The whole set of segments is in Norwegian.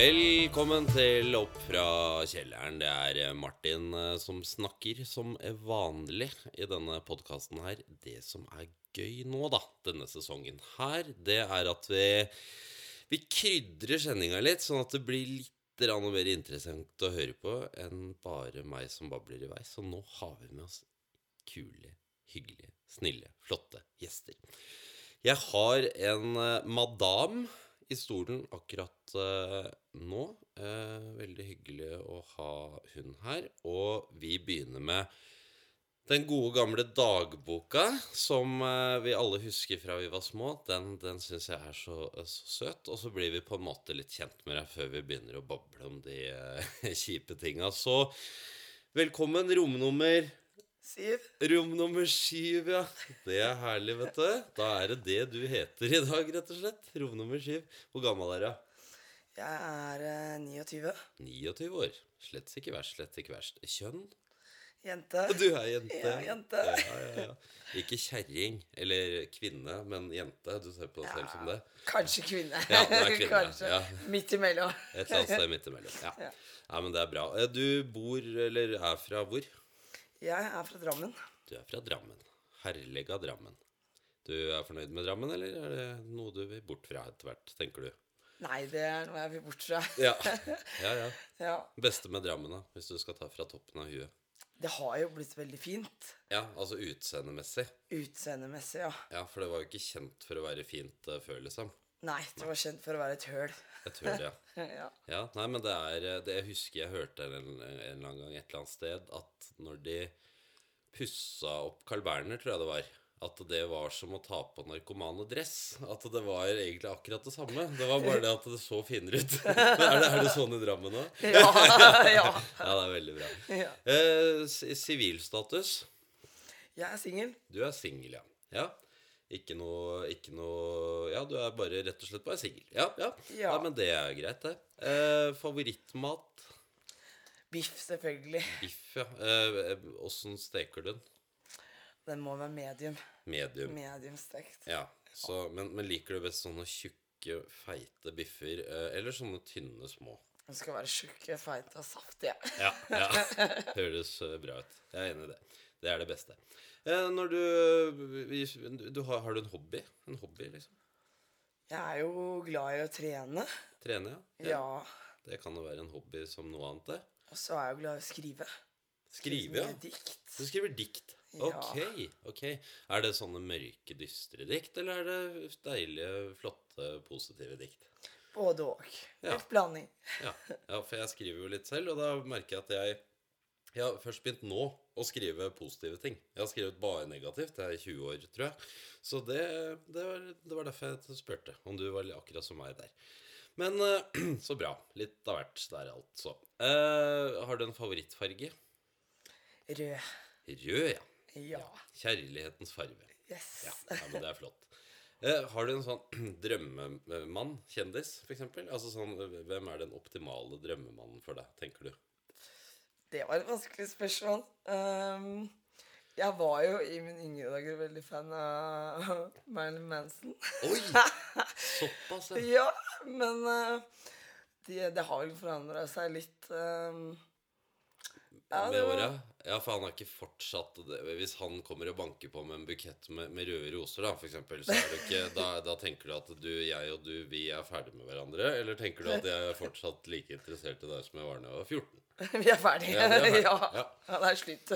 Velkommen til Opp fra kjelleren. Det er eh, Martin eh, som snakker som er vanlig i denne podkasten her. Det som er gøy nå, da, denne sesongen her, det er at vi, vi krydrer sendinga litt, sånn at det blir litt mer interessant å høre på enn bare meg som babler i vei. Så nå har vi med oss kule, hyggelige, snille, flotte gjester. Jeg har en madame madam i stolen akkurat eh, nå. Eh, veldig hyggelig å ha hun her. Og vi begynner med den gode, gamle dagboka som eh, vi alle husker fra vi var små. Den, den syns jeg er så, så søt. Og så blir vi på en måte litt kjent med deg før vi begynner å bable om de kjipe tinga. Så velkommen, romnummer Siv? Rom nummer syv, ja. Det er herlig, vet du. Da er det det du heter i dag, rett og slett. Rom nummer syv. Hvor gammel er du? Jeg er eh, 29. 29 år. Slett ikke verst, slett ikke verst. Kjønn? Jente. Du er jente. Ja, jente. Ja, ja, ja. Ikke kjerring eller kvinne, men jente. Du ser på deg selv som det. Kanskje kvinne. Ja, du er kvinne, Kanskje. ja. Midt imellom. Et eller annet sted midt imellom. Ja. Ja. ja, men det er bra. Eh, Du bor, eller er fra hvor? Jeg er fra Drammen. Du er fra Drammen. Herlega Drammen. Du er fornøyd med Drammen, eller er det noe du vil bort fra etter hvert, tenker du? Nei, det er noe jeg vil bort fra. Ja. ja, ja. Ja. Beste med Drammen, da, hvis du skal ta fra toppen av huet? Det har jo blitt veldig fint. Ja, altså utseendemessig. Utseendemessig, ja. Ja, for det var jo ikke kjent for å være fint uh, før, liksom. Nei, det var kjent for å være et høl. Et høl, ja. ja. Ja, nei, men det er eh, det Jeg husker jeg hørte en, en eller annen gang et eller annet sted at når de pussa opp Carl Berner, tror jeg det var At det var som å ta på narkomane dress. At det var egentlig akkurat det samme. Det var bare det at det så finere ut. Er, det, er det sånn i Drammen òg? Ja. ja. Ja, det er veldig bra. ja. Eh, Sivilstatus? Jeg er singel. Du er singel, ja. ja. Ikke noe, ikke noe Ja, du er bare rett og slett bare singel. Ja, ja. Ja. ja, men det er greit, det. Eh, favorittmat? Biff, selvfølgelig. Biff, ja. Eh, steker du den? Den må være medium. Medium. Medium stekt. Ja, så, men, men liker du best sånne tjukke, feite biffer, eh, eller sånne tynne, små? Den skal være tjukke, feite og saftige. Ja, ja. Høres eh, bra ut. Jeg er enig i det. Det er det beste. Eh, når du, du har, har du en hobby? En hobby, liksom? Jeg er jo glad i å trene. Trene, ja? Ja. Det kan jo være en hobby som noe annet, det. Og så er jeg jo glad i å skrive. Skrive, ja. Dikt. Du skriver dikt. Ok, ok. Er det sånne mørke, dystre dikt, eller er det deilige, flotte, positive dikt? Både og. Ja. Litt blanding. Ja, ja, for jeg skriver jo litt selv, og da merker jeg at jeg Jeg har først begynt nå å skrive positive ting. Jeg har skrevet bare negativt. Jeg er 20 år, tror jeg. Så det, det, var, det var derfor jeg spurte om du var akkurat som meg der. Men eh, så bra. Litt av hvert der, altså. Eh, har du en favorittfarge? Rød. Rød, ja. Ja. Kjærlighetens farge. Yes. Ja, ja, men det er flott. Eh, har du en sånn drømmemann, kjendis, f.eks.? Altså sånn, hvem er den optimale drømmemannen for deg, tenker du? Det var et vanskelig spørsmål. Um, jeg var jo i mine yngre dager veldig fan av Marilyn Manson. Oi! Såpass, ja. ja, men uh, det, det har vel forandra seg litt. ehm. Ja, Med det var-? Ja, for han har ikke fortsatt det. Hvis han kommer og banker på med en bukett med, med røde roser, da, for eksempel, så er det ikke da, da tenker du at du, jeg og du, vi er ferdige med hverandre? Eller tenker du at jeg er fortsatt like interessert i deg som jeg var da jeg var 14? Vi er ferdige. Ja, er. Ja, Ja. ja, det er slutt.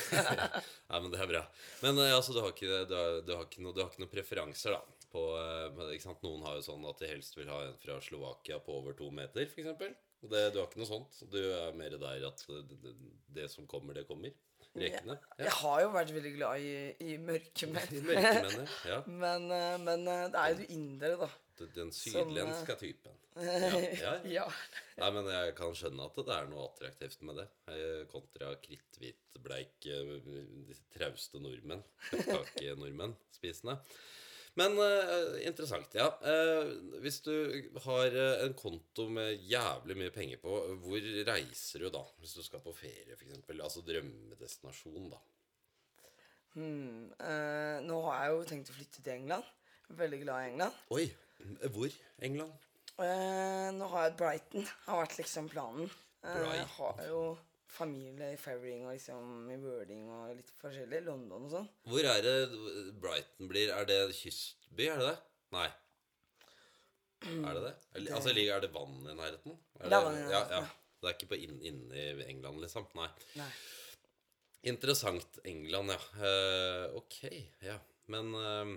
Nei, men det er bra. Men eh, altså, du har ikke, du har, du har ikke, no, du har ikke noen preferanser, da? På, eh? Noen har jo sånn at de helst vil ha en fra Slovakia på over to meter, f.eks. Det, du har ikke noe sånt? Du er mer der at det, det, som kommer, det kommer? Rekene? Jeg har jo vært veldig glad i, i mørke menn. De mørke mennene. Ja. Men, eh, men eh, det er jo du indre, da. Den- Den Som, sydlenske typen. Ja, ja, ja. Ja. Nei, men jeg kan skjønne at det er noe attraktivt med det. Eh, Kontra kritthvitbleik, eh, de trauste nordmenn. Pepperkakenordmenn spisende. Men uh, interessant, ja. Uh, hvis du har uh, en konto med jævlig mye penger på, hvor reiser du da? Hvis du skal på ferie, f.eks. Altså drømmedestinasjon, da. Hmm, nå har jeg jo tenkt å flytte til England. Veldig glad i England. Oi! Hvor? England? Nå har jeg Brighton. Har vært liksom planen. Brighton. har jo familie i Ferring og liksom i Wording og litt forskjellig. London og sånn. Hvor er det Brighton blir? Er det kystby, er det det? Nei. Er det det? det. altså, ligger- er det vann i nærheten? Det er vann i nærheten, Ja, ja. Det er ikke på inn, inne i England, liksom? Nei. Nei. Interessant. England, ja. Uh, ok, ja. Men eh,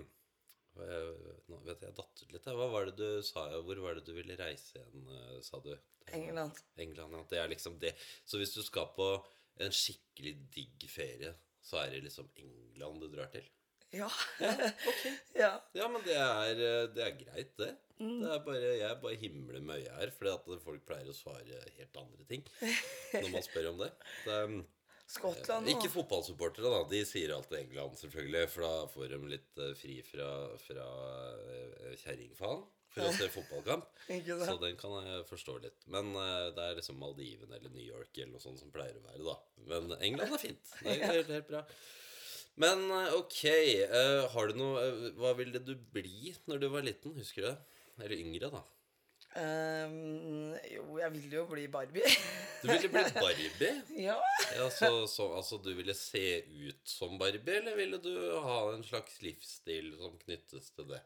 Nå vet jeg jeg datt ut litt. Hva var det du sa? Hvor var det du ville reise igjen, sa du? England. England, ja. Det er liksom det. Så hvis du skal på en skikkelig digg ferie, så er det liksom England du drar til? Ja. ja. Ja, men det er, eh, det er greit, det. det er bare, jeg bare himler med øya her, fordi at folk pleier å svare helt andre ting når man spør om det. det er, Skottland ikke fotballsupporterne, fotballsupportere, da. De sier alltid England, selvfølgelig. For da får de litt eh, fri fra, fra kjerringfaen for å se fotballkamp. Så den kan jeg forstå litt. Men uh, det er liksom Maldivene eller New York eller noe sånt som pleier å være, da. Men England er fint. Det er helt, helt bra. Men eh, ok, uh, har du noe Hva ville du bli når du var liten? Husker du det? Eller yngre, da. Um, Jo, jeg ville jo bli Barbie. Du ville bli Barbie? ja. Ja, så, så, altså du ville se ut som Barbie, eller ville du ha en slags livsstil som knyttes til det?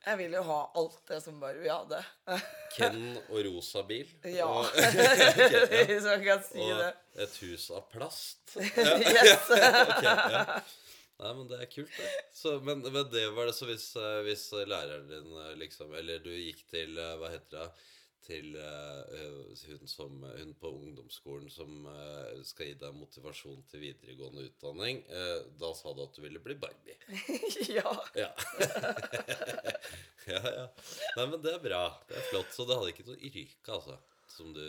Jeg vil jo ha alt det som Barbie hadde. Ken og rosa bil? Ja. Og, ja. Hvis man kan si og det. et hus av plast? Yes. okay, ja. Nei, men det er kult, det. Så, men, men det var det så hvis, eh, hvis læreren din eh, liksom Eller du gikk til eh, Hva heter det? Til uh, hun, som, hun på ungdomsskolen som uh, skal gi deg motivasjon til videregående utdanning. Uh, da sa du at du ville bli Barbie. ja. Ja. ja, ja. Nei, men det er bra. Det er flott. Så du hadde ikke noe yrke, altså? Som du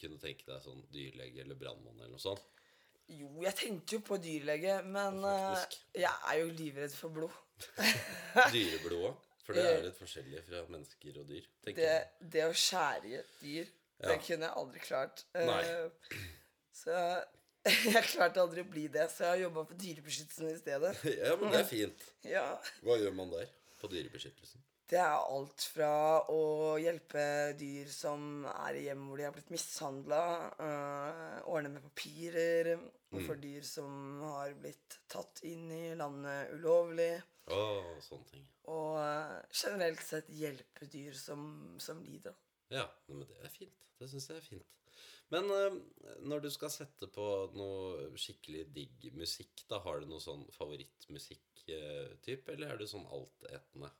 kunne tenke deg sånn dyrlege eller brannmann eller noe sånt? Jo, jeg tenkte jo på dyrlege, men jeg er jo livredd for blod. Dyreblod òg? For det er litt forskjellig fra mennesker og dyr. Det, det å skjære i et dyr, Ja. det kunne jeg aldri klart. Eh, Nei. Så jeg klarte aldri å bli det, så jeg har jobba på Dyrebeskyttelsen i stedet. Ja, men det er fint. Ja. Hva gjør man der? På Dyrebeskyttelsen? Det er alt fra å hjelpe dyr som er i hjem hvor de har blitt mishandla, ordne med papirer, mm. for dyr som har blitt tatt inn i landet ulovlig. Å, sånne ting. Og eh, generelt sett hjelpe dyr som, som lider. Ja, men det er fint. Det syns jeg er fint. Men eh, når du skal sette på noe skikkelig digg musikk, da har du noe sånn favorittmusikk-type, eller er du sånn altetende?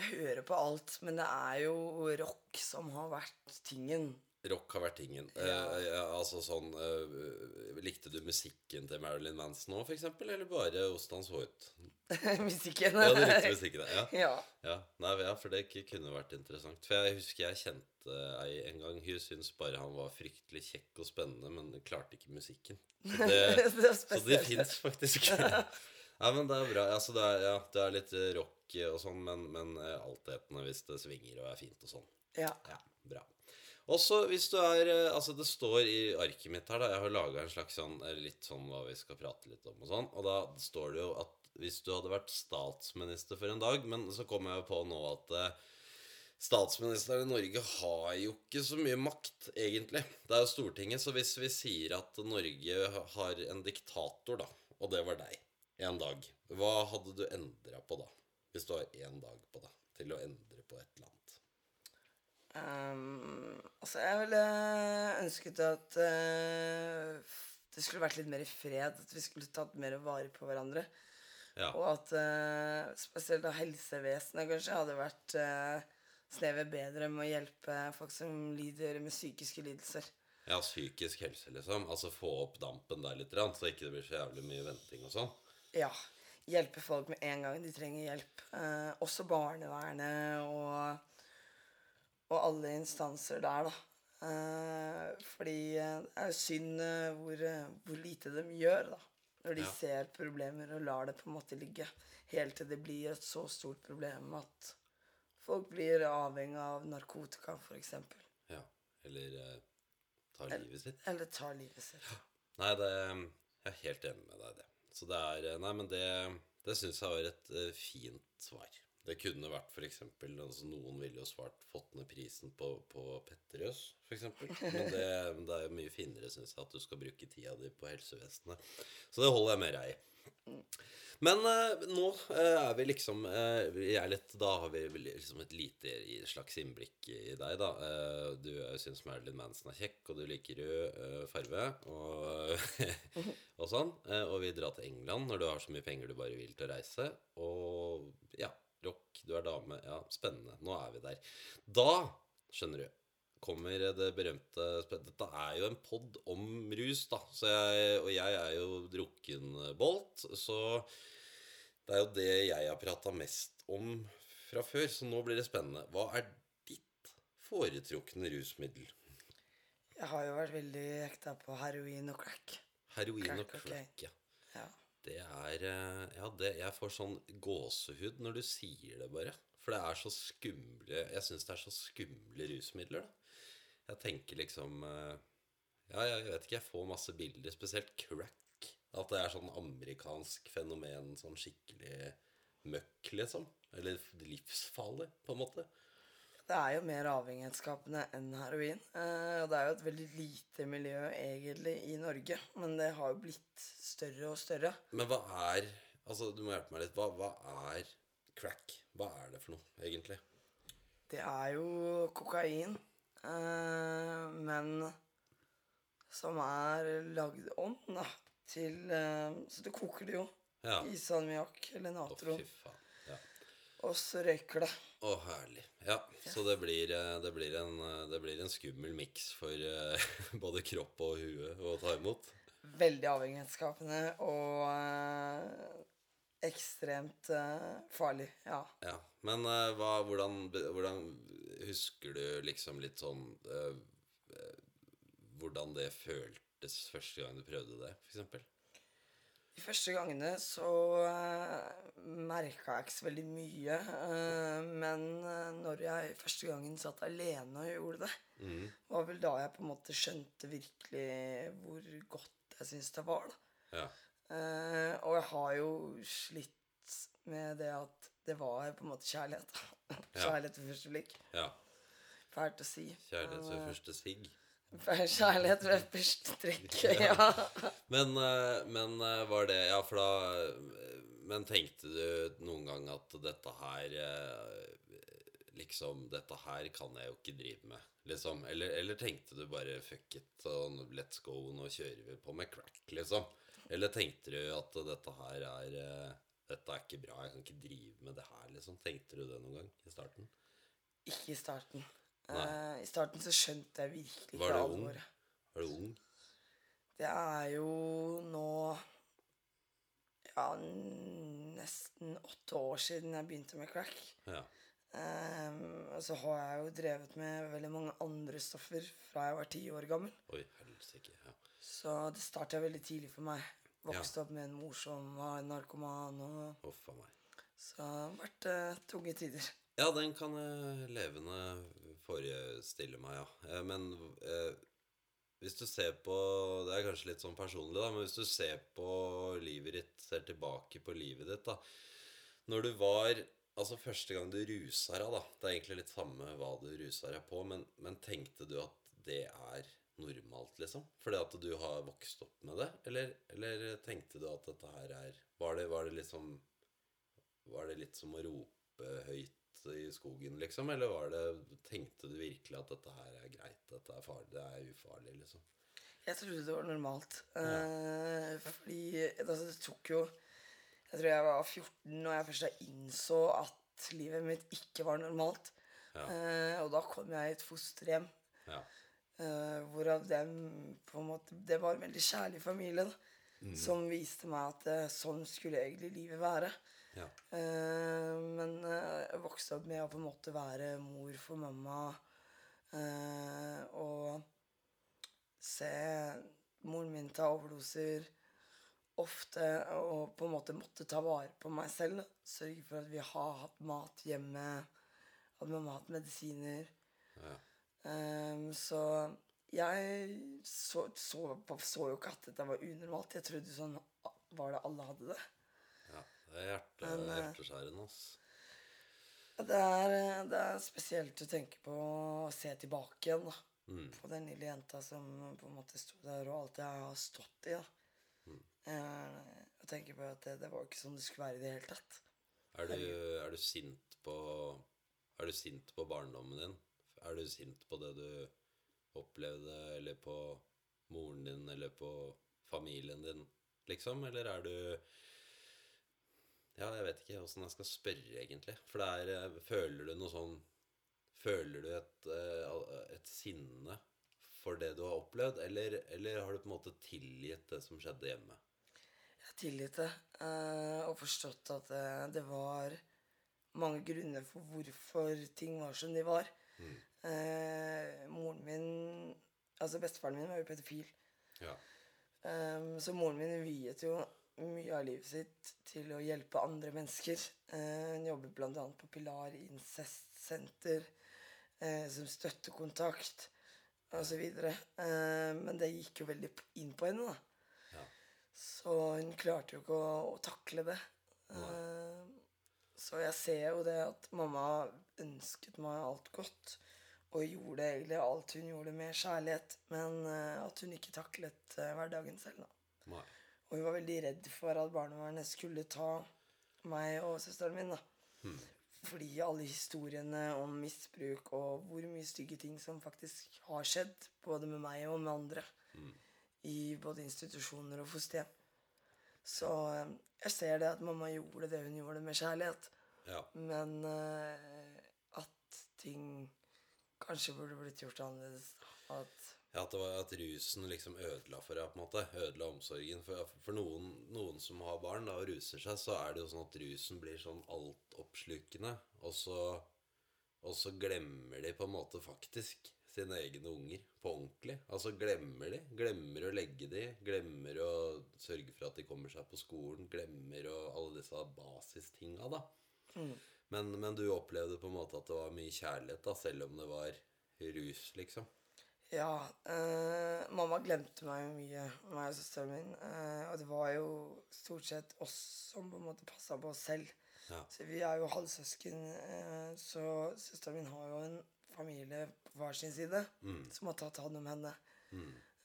Jeg hører på alt, men det er jo rock som har vært tingen. Rock har vært tingen. Ja. Eh, altså sånn eh, Likte du musikken til Marilyn Manson òg, eksempel? Eller bare hvordan han så ut? Musikken. Ja, du likte musikken, ja. ja. Ja, nei, ja, for det kunne vært interessant. For jeg husker jeg kjente ei en gang. Hun syntes bare han var fryktelig kjekk og spennende, men klarte ikke musikken. Så det, Det så det fins faktisk. Nei, men det er bra. Altså, det, er, ja, det er litt rock og sånn, men, men eh, altetende hvis det svinger og er fint og sånn. Ja. Ja, bra. Også hvis du er eh, Altså, det står i arket mitt her, da. Jeg har laga en slags sånn eh, Litt sånn hva vi skal prate litt om og sånn. Og da står det jo at hvis du hadde vært statsminister for en dag Men så kommer jeg jo på nå at eh, Statsministeren i Norge har jo ikke så mye makt, egentlig. Det er jo Stortinget, så hvis vi sier at Norge har en diktator, da, og det var deg, en dag, hva hadde du endra på da? Hvis du har én dag på deg til å endre på et eller annet. Ehm, altså, jeg ville ønsket at uh, det skulle vært litt mer i fred. At vi skulle tatt mer vare på hverandre. Ja. Og at uh, spesielt da helsevesenet kanskje hadde vært uh, snevet bedre med å hjelpe folk som lider med psykiske lidelser. Ja, psykisk helse, liksom. Altså få opp dampen der litt, så ikke det blir så jævlig mye venting og sånn. Ja. Hjelpe folk med en gang de trenger hjelp. Uh, også barnevernet og, og alle instanser der, da. Eh, fordi eh, det er synd eh, hvor, hvor lite de gjør, da. Når de Ja. ser problemer og lar det på en måte ligge. Helt til det blir et så stort problem at folk blir avhengig av narkotika, f.eks. Ja. Eller eh, ta livet sitt. Eller tar livet sitt. Nei, det, jeg er helt enig med deg i det. Så det er Nei, men det, det syns jeg var et fint svar. Det kunne vært f.eks. Altså noen ville jo svart fått ned prisen på, på Petterøes, f.eks. Men det, det er jo mye finere, syns jeg, at du skal bruke tida di på helsevesenet. Så det holder jeg med deg i. Men eh, nå eh, er vi liksom eh, vi er litt, Da har vi liksom et lite slags innblikk i deg, da. Eh, du syns Marilyn Manson er kjekk, og du liker rød eh, farge og, og sånn. Eh, og vi drar til England når du har så mye penger du bare vil til å reise. Og ja, rock, du er dame. Ja, spennende. Nå er vi der. Da, skjønner du kommer det berømte Dette er jo en pod om rus, da. Så jeg, og jeg er jo drukken bolt, så det er jo det jeg har prata mest om fra før. Så nå blir det spennende. Hva er ditt foretrukne rusmiddel? Jeg har jo vært veldig hekta på heroin og crack. Heroin og Crack, okay. crack, ja. Ja. Det er eh, Ja, det, jeg får sånn gåsehud når du sier det, bare. For det er så skumle Jeg syns det er så skumle rusmidler, da. Jeg tenker liksom eh, Ja, jeg vet ikke, jeg får masse bilder, spesielt crack. At det er sånn amerikansk fenomen, sånn skikkelig møkk, liksom. Eller livsfarlig, på en måte. Det er jo mer avhengighetsskapende enn heroin. Eh, og det er jo et veldig lite miljø egentlig i Norge, men det har jo blitt større og større. Men hva er Altså, du må hjelpe meg litt. Hva, hva er crack? Hva er det for noe, egentlig? Det er jo kokain, eh, men som er lagd om da, til eh, Så du koker det jo Ja. i salmiakk eller natron, faen. Ja. og så røyker det. Å, herlig. Ja, så det blir, eh, det blir, en, eh, det blir en skummel miks for eh, både kropp og hue å ta imot. Veldig avhengighetsskapende og ekstremt farlig. Ja. Ja, Men hva, hvordan, hvordan husker du liksom litt sånn Hvordan det føltes første gang du prøvde det, f.eks.? De første gangene så uh, merka jeg ikke så veldig mye. Uh, men eh, når jeg første gangen satt alene og gjorde det, Mm. var vel da jeg på en måte skjønte virkelig hvor godt jeg syns det var. da. Ja. Uh, og jeg har jo slitt med det at det var på en måte kjærlighet. Kjærlighet ved første blikk. ja. Fælt å si. Kjærlighet ved første sigg. Kjærlighet ved første trekk, ja. Men, eh, men eh, var det Ja, for da Men tenkte du noen gang at dette her eh, Liksom, dette her kan jeg jo ikke drive med, liksom. Eller, eller tenkte du bare fuck it, og let's go, nå kjører vi på med crack, liksom? Eller tenkte du at dette her er Dette er ikke bra, jeg kan ikke drive med det her, liksom? Tenkte du det noen gang i starten? Ikke i starten. Eh, I starten så skjønte jeg virkelig ikke alvoret. Var du ung? Det er jo nå ja, nesten åtte år siden jeg begynte med crack. Ja. Um, og så har jeg jo drevet med veldig mange andre stoffer fra jeg var ti år gammel. Oi, helsike. Ja. Så det starta veldig tidlig for meg. Vokste opp med en mor som var narkoman. Og, oh, så det har vært uh, tunge tider. Ja, den kan jeg levende forestille meg, ja. Eh, Men eh, hvis du ser på Det er kanskje litt sånn personlig, da, men hvis du ser på livet ditt, ser tilbake på livet ditt, da Når du var Altså første gang du rusa deg, da Det er egentlig litt samme hva du rusa deg på, men, men tenkte du at det er normalt, liksom? Fordi at du har vokst opp med det? Eller, eller tenkte du at dette her er Var det, var det liksom var det litt som å rope høyt i skogen, liksom? Eller var det, tenkte du virkelig at dette her er greit, dette er farlig, det er ufarlig, liksom? Jeg trodde det var normalt. Eh, fordi altså, det tok jo Jeg tror jeg var 14 når jeg først innså at livet mitt ikke var normalt. Ja. Eh, og da kom jeg i et fosterhjem. Ja. eh, hvorav dem på en måte Det var en veldig kjærlig familie da, Mm. som viste meg at sånn skulle egentlig livet være. Ja. Uh, men eh, jeg vokste opp med å på en måte være mor for mamma. Uh, og se moren min ta overdoser ofte. Og på en måte måtte ta vare på meg selv. Sørge for at vi har hatt mat hjemme. At mamma har hatt medisiner. Ja. Um, så jeg så, så, så jo ikke at dette var unormalt. Jeg trodde sånn var det alle hadde det. Det er hjerte, Men, eh, hjerteskjærende, ass. Det er, eh, det er spesielt å tenke på å se tilbake igjen da. Mm. på den lille jenta som på en måte sto der, og alt jeg har stått i. da. Mm. Eh, og tenke på at det, det var ikke sånn det skulle være i det hele tatt. Er du, er du sint på Er du sint på barndommen din? Er du sint på det du opplevde, eller på moren din, eller på familien din, liksom? Eller er du Ja, jeg vet ikke åssen jeg skal spørre, egentlig. For det er eh, Føler du noe sånn Føler du et, eh, et sinne for det du har opplevd, eller, eller har du på en måte tilgitt det som skjedde hjemme? Jeg har tilgitt det eh, og forstått at det var mange grunner for hvorfor ting var som de var. Mm. moren min Altså bestefaren min var jo pedofil. Ja. Um, så moren min viet jo mye av livet sitt til å hjelpe andre mennesker. Eh, hun jobber bl.a. på Pilar incestsenter eh, som støttekontakt osv. Eh, men det gikk jo veldig inn på henne, da. Ja. Så hun klarte jo ikke å, å takle det. Nei. så jeg ser jo det at mamma ønsket meg alt godt. Og gjorde egentlig alt hun gjorde med kjærlighet. Men at hun ikke taklet hverdagen selv, da. Nei. Og hun var veldig redd for at barnevernet skulle ta meg og søsteren min. da. Fordi alle historiene om misbruk og hvor mye stygge ting som faktisk har skjedd, både med meg og med andre, i både institusjoner og fosterhjem. Så eh, jeg ser det at mamma gjorde det hun gjorde med kjærlighet. Ja. Men uh, at ting kanskje burde blitt gjort annerledes. At at, det var, at rusen liksom ødela for deg, på en måte. Ødela omsorgen. For, for noen, noen som har barn da, og ruser seg, så er det jo sånn at rusen blir sånn altoppslukende. Og så, og så glemmer de på en måte faktisk sine egne unger på ordentlig. Altså glemmer de. Glemmer å legge de. Glemmer å sørge for at de kommer seg på skolen. Glemmer å, alle disse basistinga, da. Men, men du opplevde på en måte at det var mye kjærlighet, da, selv om det var rus, liksom. Ja, eh, mamma glemte meg jo mye, meg og søsteren min. Eh, og det var jo stort sett oss som på en måte passa på oss selv. Ja. Så vi er jo halvsøsken, eh, så søsteren min har jo en familie på hver sin side som har tatt hånd om henne.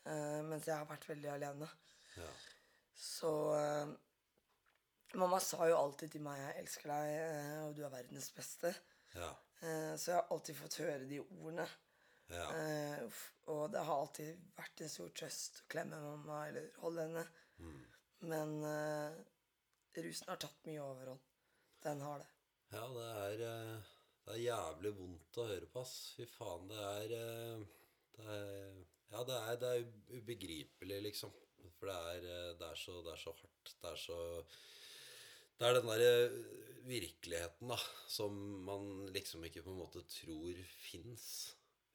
Eh, mens jeg har vært veldig alene. Ja. Så eh, mamma sa jo alltid til meg 'jeg elsker deg, eh, og du er verdens beste'. Ja. Eh, så jeg har alltid fått høre de ordene. Ja. Eh, og det har alltid vært en stor trøst å klemme mamma eller holde henne. Men eh, rusen har tatt mye overhånd. Den har det. Ja, det er, eh, det er jævlig vondt å høre på, ass. Fy faen, det er eh, Det er Ja, det er, det er ubegripelig, liksom. For det er, det er, så, det er så hardt. Det er så Det er den derre virkeligheten, da, som man liksom ikke på en måte tror fins,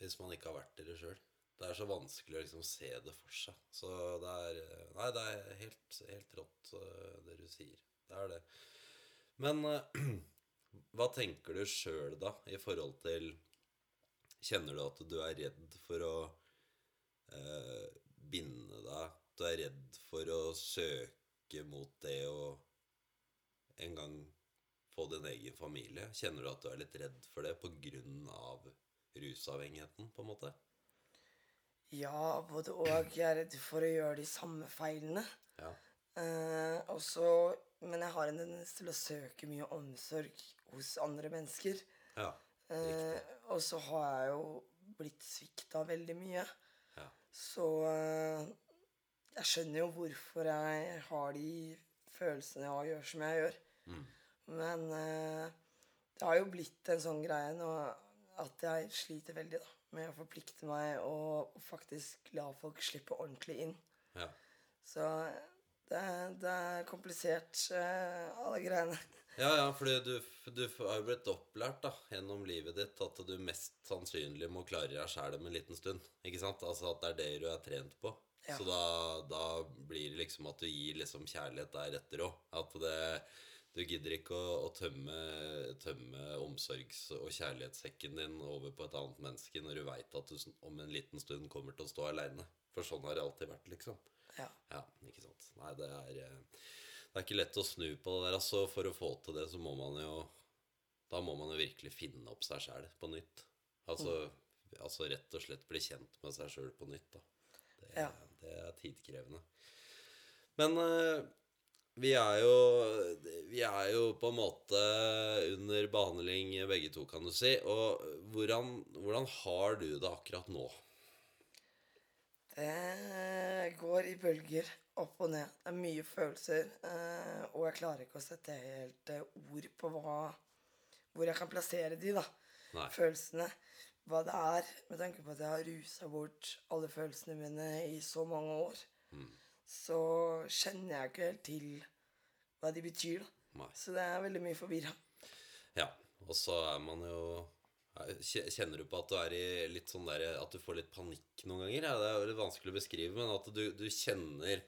hvis man ikke har vært i det sjøl. Det er så vanskelig å liksom se det for seg. Så det er eh, Nei, det er helt, helt rått, eh, det du sier. Det er det. Men eh, hva tenker du sjøl, da, i forhold til Kjenner du at du er redd for å eh, binde deg? Du er redd for å søke mot det å en gang få din egen familie? Kjenner du at du er litt redd for det på grunn av rusavhengigheten, på en måte? Ja, både og. Jeg er redd for å gjøre de samme feilene. Ja. Eh, også, men jeg har en tendens til å søke mye omsorg hos andre mennesker. Ja. Eh, og så har jeg jo blitt svikta veldig mye. Ja. Så eh, jeg skjønner jo hvorfor jeg har de følelsene jeg har, og gjør som jeg gjør. Men eh, det har jo blitt en sånn greie nå at jeg sliter veldig da, med å forplikte meg og, faktisk la folk slippe ordentlig inn. ja. Så det, det er komplisert, eh, alle greiene. Ja, ja, fordi du, du har jo blitt opplært da, gjennom livet ditt at du mest sannsynlig må klare deg sjæl om en liten stund. Ikke sant? Altså at det er det du er trent på. Ja. Så da, da blir det liksom at du gir liksom kjærlighet deretter òg. At det, du gidder ikke å, å tømme, tømme omsorgs- og kjærlighetssekken din over på et annet menneske når du veit at du om en liten stund kommer til å stå aleine. For sånn har det alltid vært, liksom. Ja. Ja, ikke sant. Nei, det er eh, Det er ikke lett å snu på det der, altså. For å få til det, så må man jo da må man jo virkelig finne opp seg sjæl på nytt. Altså, altså rett og slett bli kjent med seg sjøl på nytt. da. Det, Ja. det er tidkrevende. Men eh, vi er jo Vi er jo på en måte under behandling begge to, kan du si. Og hvordan, hvordan har du det akkurat nå? Det går i bølger opp og ned. Det er mye følelser. eh, og jeg klarer ikke å sette helt eh, ord på hva, hvor jeg kan plassere de, da. Nei. Følelsene. Hva det er. Med tanke på at jeg har rusa bort alle følelsene mine i så mange år. Så kjenner jeg ikke helt til hva de betyr, da. Nei. Så det er veldig mye forvirra. Ja, og så er man jo Kjenner du på at du er i litt sånn der At du får litt panikk noen ganger? Ja, det er jo litt vanskelig å beskrive, men at du, du kjenner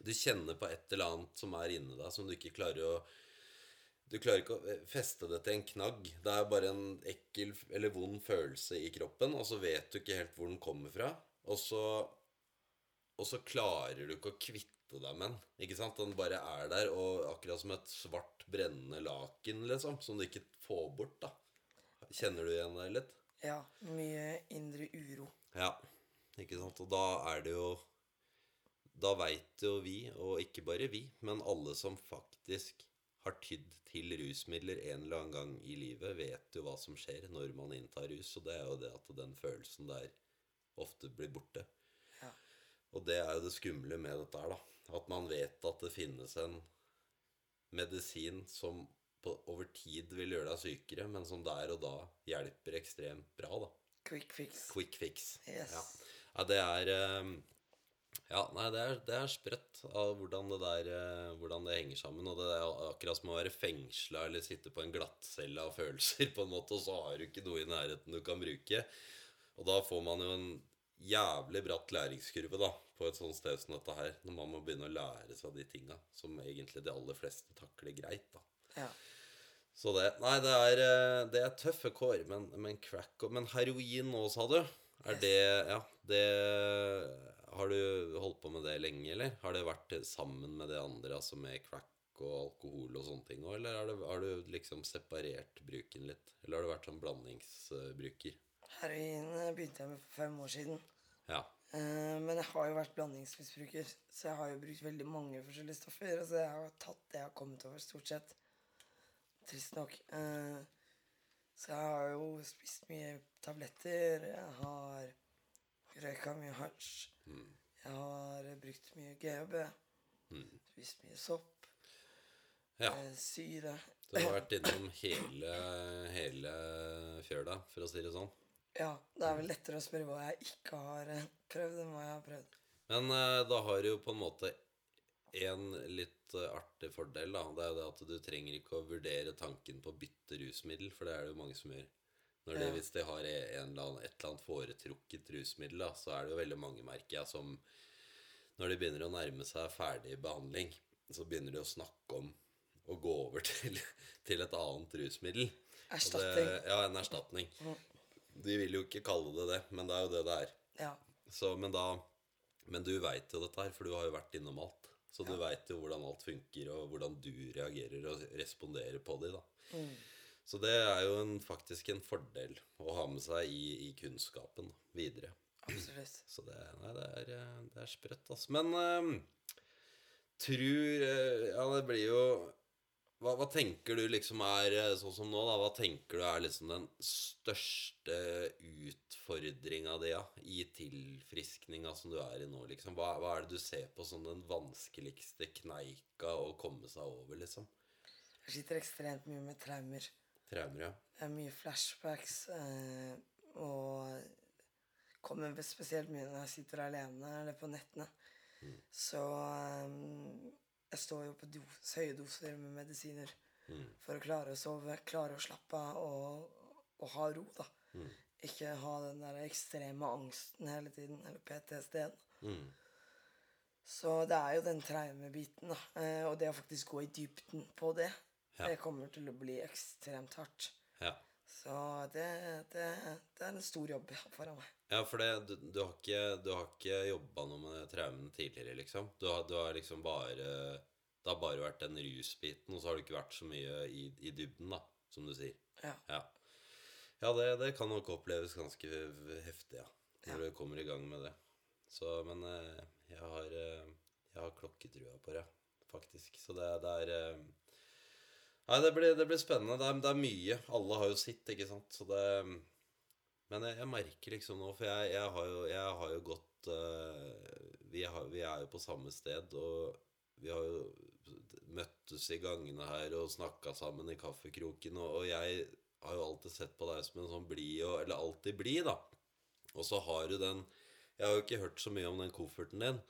Du kjenner på et eller annet som er inni deg, som du ikke klarer å Du klarer ikke å feste det til en knagg. Det er bare en ekkel eller vond følelse i kroppen, og så vet du ikke helt hvor den kommer fra. Og så, og så klarer du ikke å kvitte deg med den. Ikke sant? Den bare er der, og akkurat som et svart, brennende laken, liksom, som du ikke får bort. da Kjenner du igjen det litt? Ja, mye indre uro. Ja, ikke sant? Og da er det jo Da veit jo vi, og ikke bare vi, men alle som faktisk har tydd til rusmidler en eller annen gang i livet, vet jo hva som skjer når man inntar rus, og det er jo det at den følelsen der ofte blir borte. Og det er jo det skumle med dette her, da. At man vet at det finnes en medisin som på, over tid vil gjøre deg sykere, men som der og da hjelper ekstremt bra, da. Quick fix. Quick fix. Yes. Ja. ja, det er eh, Ja, nei, det er, det er sprøtt av hvordan det der eh, Hvordan det henger sammen. Og det er akkurat som å være fengsla eller sitte på en glattcelle av følelser, på en måte, og så har du ikke noe i nærheten du kan bruke. Og da får man jo en jævlig bratt læringskurve da på et sånt sted som dette her. Når man må begynne å lære seg de tinga som egentlig de aller fleste takler greit. da Ja. så det Nei, det er, eh, det er tøffe kår, men, men crack og Men heroin nå, sa du? Er det Ja, det Har du holdt på med det lenge, eller? Har det vært sammen med det andre, altså med crack og alkohol og sånne ting òg, eller har du, har du liksom separert bruken litt? Eller har du vært sånn blandingsbruker? Heroin eh, begynte jeg med for fem år siden. Ja. Eh, men jeg har jo vært blandingsmisbruker, så jeg har jo brukt veldig mange forskjellige stoffer. Altså jeg har tatt det jeg har kommet over, stort sett. Trist nok. Eh, så jeg har jo spist mye tabletter. Jeg har røyka mye hasj. Jeg har brukt mye GHB. Spist mye sopp. ja. syre. Du har vært innom hele, hele fjøla, for å si det sånn. Ja, det er vel lettere å spørre hva jeg ikke har eh, prøvd, enn hva jeg har prøvd. Men eh, da har du jo på en måte en litt eh, artig fordel, da. Det er jo det at du trenger ikke å vurdere tanken på å bytte rusmiddel, for det er det jo mange som gjør. Når de, Ja. Hvis de har en et eller annet foretrukket rusmiddel, da, så er det jo veldig mange, merker jeg, som Når de begynner å nærme seg ferdig behandling, så begynner de å snakke om å gå over til, til et annet rusmiddel. Erstatning. Det, ja, en erstatning. De vil jo ikke kalle det det, men det er jo det det er. Ja. Så, men da Men du veit jo dette her, for du har jo vært innom alt. Så du veit jo hvordan alt funker, og hvordan du reagerer og responderer på det. da. Så det er jo en, faktisk en fordel å ha med seg i, i kunnskapen da, videre. Absolutt. Så det, nei, det, er, eh, det er sprøtt, altså. Men eh, tror eh, Ja, det blir jo hva, hva tenker du liksom er eh, sånn som nå, da? Hva tenker du er liksom den største utfordringa di ja, i tilfriskninga som du er i nå, liksom? Hva, hva er det du ser på som den vanskeligste kneika å komme seg over, liksom? Jeg sliter ekstremt mye med traumer. Traumer, ja. Det er mye flashbacks. Eh, og kommer spesielt mye når jeg sitter alene eller på nettene. Så eh, jeg står jo på dos, høye doser med medisiner for å klare å sove, klare å slappe av og, og ha ro. da. Ikke ha den der ekstreme angsten hele tiden, eller PTSD-en. Mm. Så det er jo den traumebiten, da. Eh, og det å faktisk gå i dybden på det, Ja. det kommer til å bli ekstremt hardt. Ja. Så det, det, det er en stor jobb foran meg. Ja, for det, du, du har ikke, du har ikke jobba noe med traumene tidligere, liksom? Du har, du har liksom bare Det har bare vært den rusbiten, og så har du ikke vært så mye i, i dybden, da. som du sier. Ja. Ja, ja det, det kan nok oppleves ganske heftig, ja. Når du kommer i gang med det. Så, men eh, jeg har, eh, jeg har klokketrua på det, faktisk. Så det, det er eh, Nei, det blir, det blir spennende. Det er, det er mye. Alle har jo sitt, ikke sant. Så det Men jeg, jeg merker liksom nå, for jeg, jeg, har, jo, jeg har jo gått uh, vi, har, vi er jo på samme sted, og vi har jo møttes i gangene her og snakka sammen i kaffekroken, og, og jeg har jo alltid sett på deg som en sånn blid Eller alltid blid, da. Og så har du den Jeg har jo ikke hørt så mye om den kofferten din,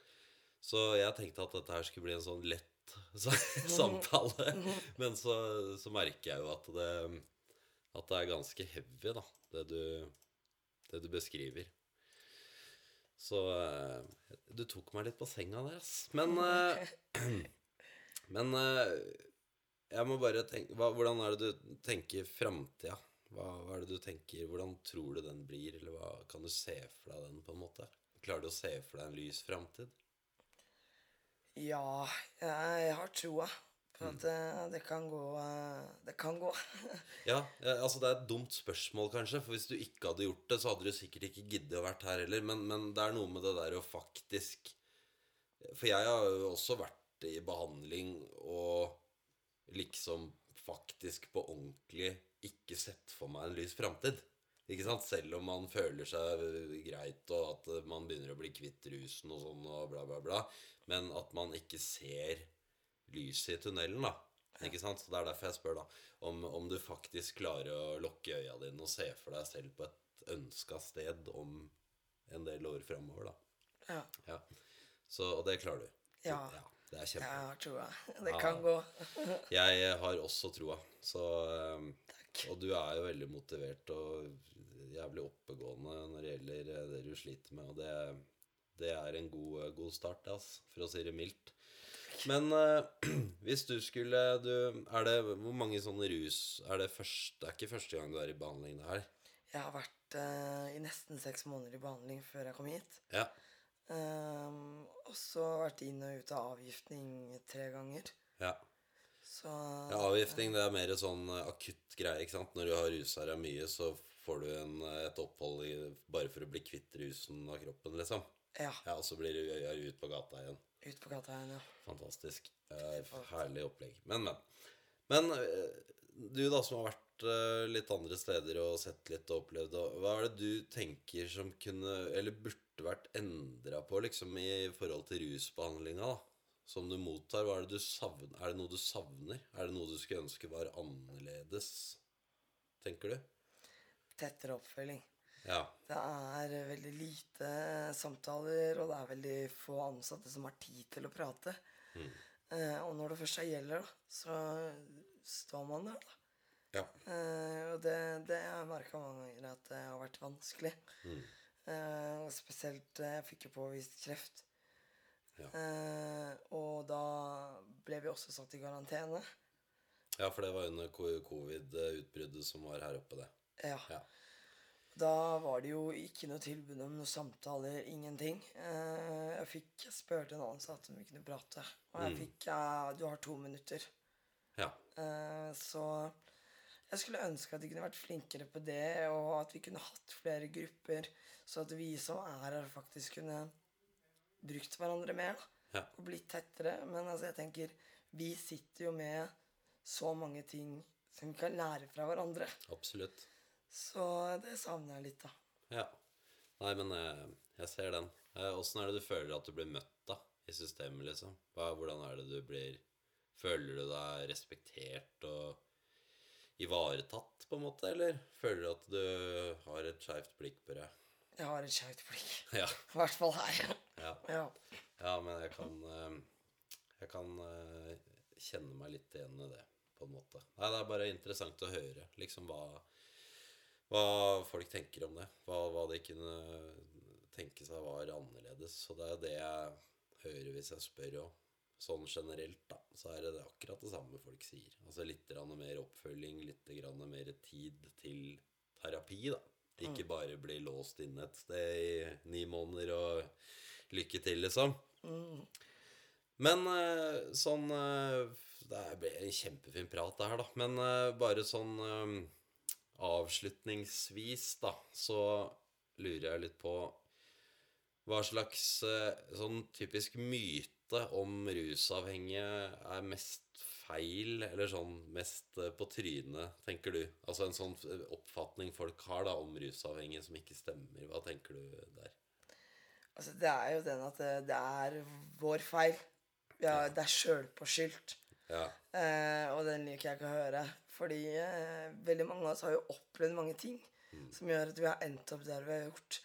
så jeg tenkte at dette her skulle bli en sånn lett samtale. Men så, så merker jeg jo at det, at det er ganske heavy, da, det du, det du beskriver. Så eh, du tok meg litt på senga der, ass. Men, eh, men eh, jeg må bare tenke hva, Hvordan er det du tenker framtida? Hva, hva er det du tenker Hvordan tror du den blir, eller hva kan du se for deg den, på en måte? Klarer du å se for deg en lys framtid? Ja, jeg har troa på at mm. det kan gå eh, Det kan gå. Ja, eh, altså det er et dumt spørsmål, kanskje. For hvis du ikke hadde gjort det, så hadde du sikkert ikke giddet å vært her heller. Men, men det er noe med det der å faktisk For jeg har jo også vært i behandling og liksom faktisk på ordentlig ikke sett for meg en lys framtid. Ikke sant? Selv om man føler seg greit, og at man begynner å bli kvitt rusen og sånn, og bla, bla, bla. Men at man ikke ser lyset i tunnelen, da. Ikke sant? Så Det er derfor jeg spør, da. Om, om du faktisk klarer å lukke øya dine og se for deg selv på et ønska sted om en del år framover, da. Ja, Ja. Så, og det klarer du. Så, Ja. Det er kjempe. har troa. Det Ja. kan gå. Jeg har også troa. Så um, Og du er jo veldig motivert og jævlig oppegående når det gjelder eh, det du sliter med, og det, det er en god, eh, god start, altså, for å si det mildt. Men uh, hvis du skulle du, Er det Hvor mange sånne rus Er det første Det er ikke første gang du er i behandling, det her? Jeg har vært uh, i nesten seks måneder i behandling før jeg kom hit. Ja. Um, og så vært inn og ut av avgiftning tre ganger. ja. Så Ja, avgiftning det er mer sånn akutt greie. ikke sant? Når du har rusa deg mye, så får du en, et opphold i, bare for å bli kvitt rusen av kroppen, liksom. Ja, Ja, Og så blir du ut på gata igjen. ut på gata igjen, ja. Fantastisk. Herlig opplegg. Men, men. Men eh, du da som har vært eh, litt andre steder og sett litt og opplevd, hva er det du tenker som kunne Eller burde vært endra på liksom i forhold til rusbehandlinga, da? Som du mottar. Hva er det du savner? Er det noe du savner? Er det noe du skulle ønske var annerledes? Tenker du? Tettere oppfølging. Ja. Det er veldig lite samtaler, og det er veldig få ansatte som har tid til å prate. Eh, og når det først gjelder, så står man der, da. Ja. Eh, og det, det har jeg merka mange ganger at det har vært vanskelig. Eh, og spesielt Jeg fikk jo påvist kreft. Ja. Eh, og da ble vi også satt i karantene. ja, for det var under covid-utbruddet som var her oppe, det. Ja. Ja. Da var det jo ikke noe tilbud om noen samtaler, ingenting. Eh, jeg fikk jeg spurte en ansatt om vi kunne prate, og jeg fikk Du har to minutter. Ja. Eh, så jeg skulle ønske at de kunne vært flinkere på det, og at vi kunne hatt flere grupper, så at vi som er her, faktisk kunne brukt hverandre mer. Ja. og blitt tettere. Men altså, jeg tenker vi sitter jo med så mange ting som vi kan lære fra hverandre. Absolutt. Så det savner jeg litt, da. Ja. Nei, men eh, jeg ser den. Eh, Åssen er det du føler at du blir møtt da, i systemet, liksom? Hvordan er det du blir Føler du deg respektert og ivaretatt, på en måte, eller føler du at du har et skeivt blikk på det? Jeg har et skeivt blikk. Ja. I hvert fall her. ja. Ja. Ja, men jeg kan eh, Jeg kan kjenne meg litt igjen i det, på en måte. Nei, det er bare interessant å høre liksom hva, hva folk tenker om det. Hva, hva de kunne tenke seg var annerledes. Og det er jo det jeg hører hvis jeg spør òg. Sånn generelt, da, så er det akkurat det samme folk sier. Altså litt mer oppfølging, litt mer tid til terapi, da. Ikke bare bli låst inne et sted i ni måneder og lykke til, liksom. Men eh, sånn eh, det ble en kjempefin prat, det her, da. Men eh, bare sånn avslutningsvis, da, så lurer jeg litt på hva slags eh, sånn typisk myte om rusavhengige er mest feil, eller sånn mest eh, på trynet, tenker du? Altså en sånn oppfatning folk har da om rusavhengige som ikke stemmer. Hva tenker du der? Altså, det er jo den at det, det er vår feil. Ja, det er sjølpåskyldt. Ja. Eh, og den liker jeg ikke å høre. Fordi eh, veldig mange av oss har jo opplevd mange ting som gjør at vi har endt opp der vi har gjort.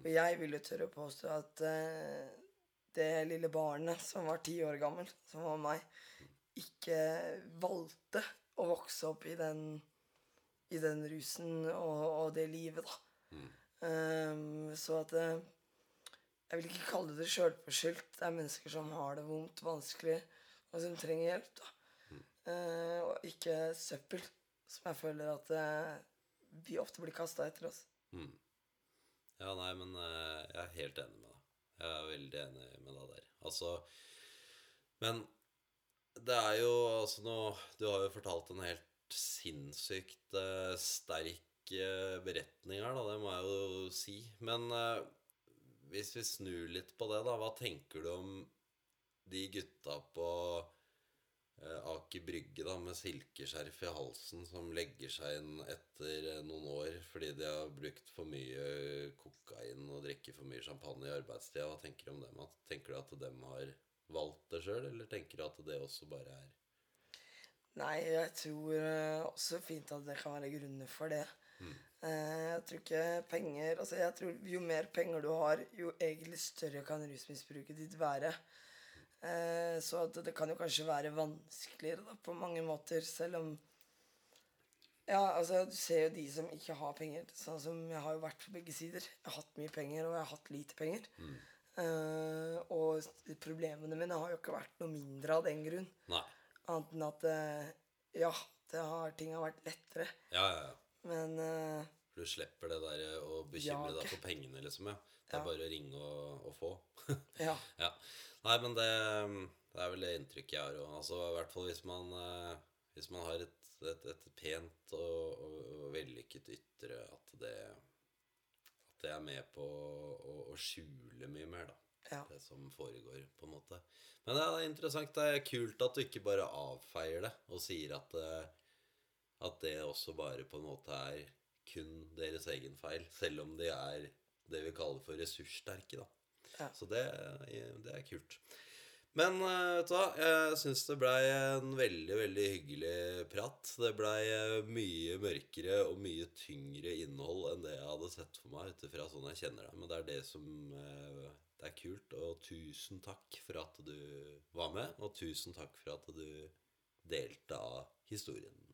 Og jeg vil jo tørre å påstå at eh, det lille barnet som var ti år gammel, som var meg, ikke valgte å vokse opp i den, i den rusen og, og det livet, da. Ehm, så at eh, Jeg vil ikke kalle det sjølforskyldt. Det er mennesker som har det vondt, vanskelig, og som trenger hjelp. da. Eh, og ikke søppel, som jeg føler at eh, vi ofte blir kasta etter oss. Ja, nei, men eh, jeg er helt enig med deg. Jeg er veldig enig med deg der. Altså Men det er jo altså nå Du har jo fortalt en helt sinnssykt eh, sterk eh, beretning her, da. Det må jeg jo si. Men eh, hvis vi snur litt på det, da. Hva tenker du om de gutta på Aker Brygge da, med silkeskjerf i halsen som legger seg inn etter eh, noen år fordi de har brukt for mye kokain og drikker for mye champagne i arbeidstida. Hva tenker du om dem? Tenker du at dem har valgt det sjøl, eller tenker du at det også bare er Nei, jeg tror eh, også fint at det kan være grunner for det. Mm. jeg tror ikke penger Altså, jeg tror jo mer penger du har, jo egentlig større kan rusmisbruket ditt være. Eh, så at det kan jo kanskje være vanskeligere da, på mange måter, selv om Ja, altså, du ser jo de som ikke har penger. Sånn som Jeg har jo vært på begge sider. Jeg har hatt mye penger, og jeg har hatt lite penger. Eh, og problemene mine har jo ikke vært noe mindre av den grunn. Nei. Annet enn at eh, Ja, det har, ting har vært lettere. Ja, ja, ja. Men eh, For du slipper det der eh, å bekymre deg for pengene, liksom. ja Det er Ja. bare å ringe og, og få. ja. Ja. Nei, men det, det er vel det inntrykket jeg har òg. Altså, I hvert fall hvis man, eh, hvis man har et, et, et pent og, og, og vellykket ytre, at det, at det er med på å, å skjule mye mer, da. Ja. Det som foregår, på en måte. Men det er interessant. Det er kult at du ikke bare avfeier det og sier at, eh, at det også bare på en måte er kun deres egen feil, selv om de er det vi kaller for ressurssterke, da. Ja. Så det, det er kult. Men eh, vet du hva, jeg syns det blei en veldig, veldig hyggelig prat. Det blei eh, mye mørkere og mye tyngre innhold enn det jeg hadde sett for meg ut sånn jeg kjenner deg. Men det er det som eh, Det er kult. Og tusen takk for at du var med, og tusen takk for at du delte av historien.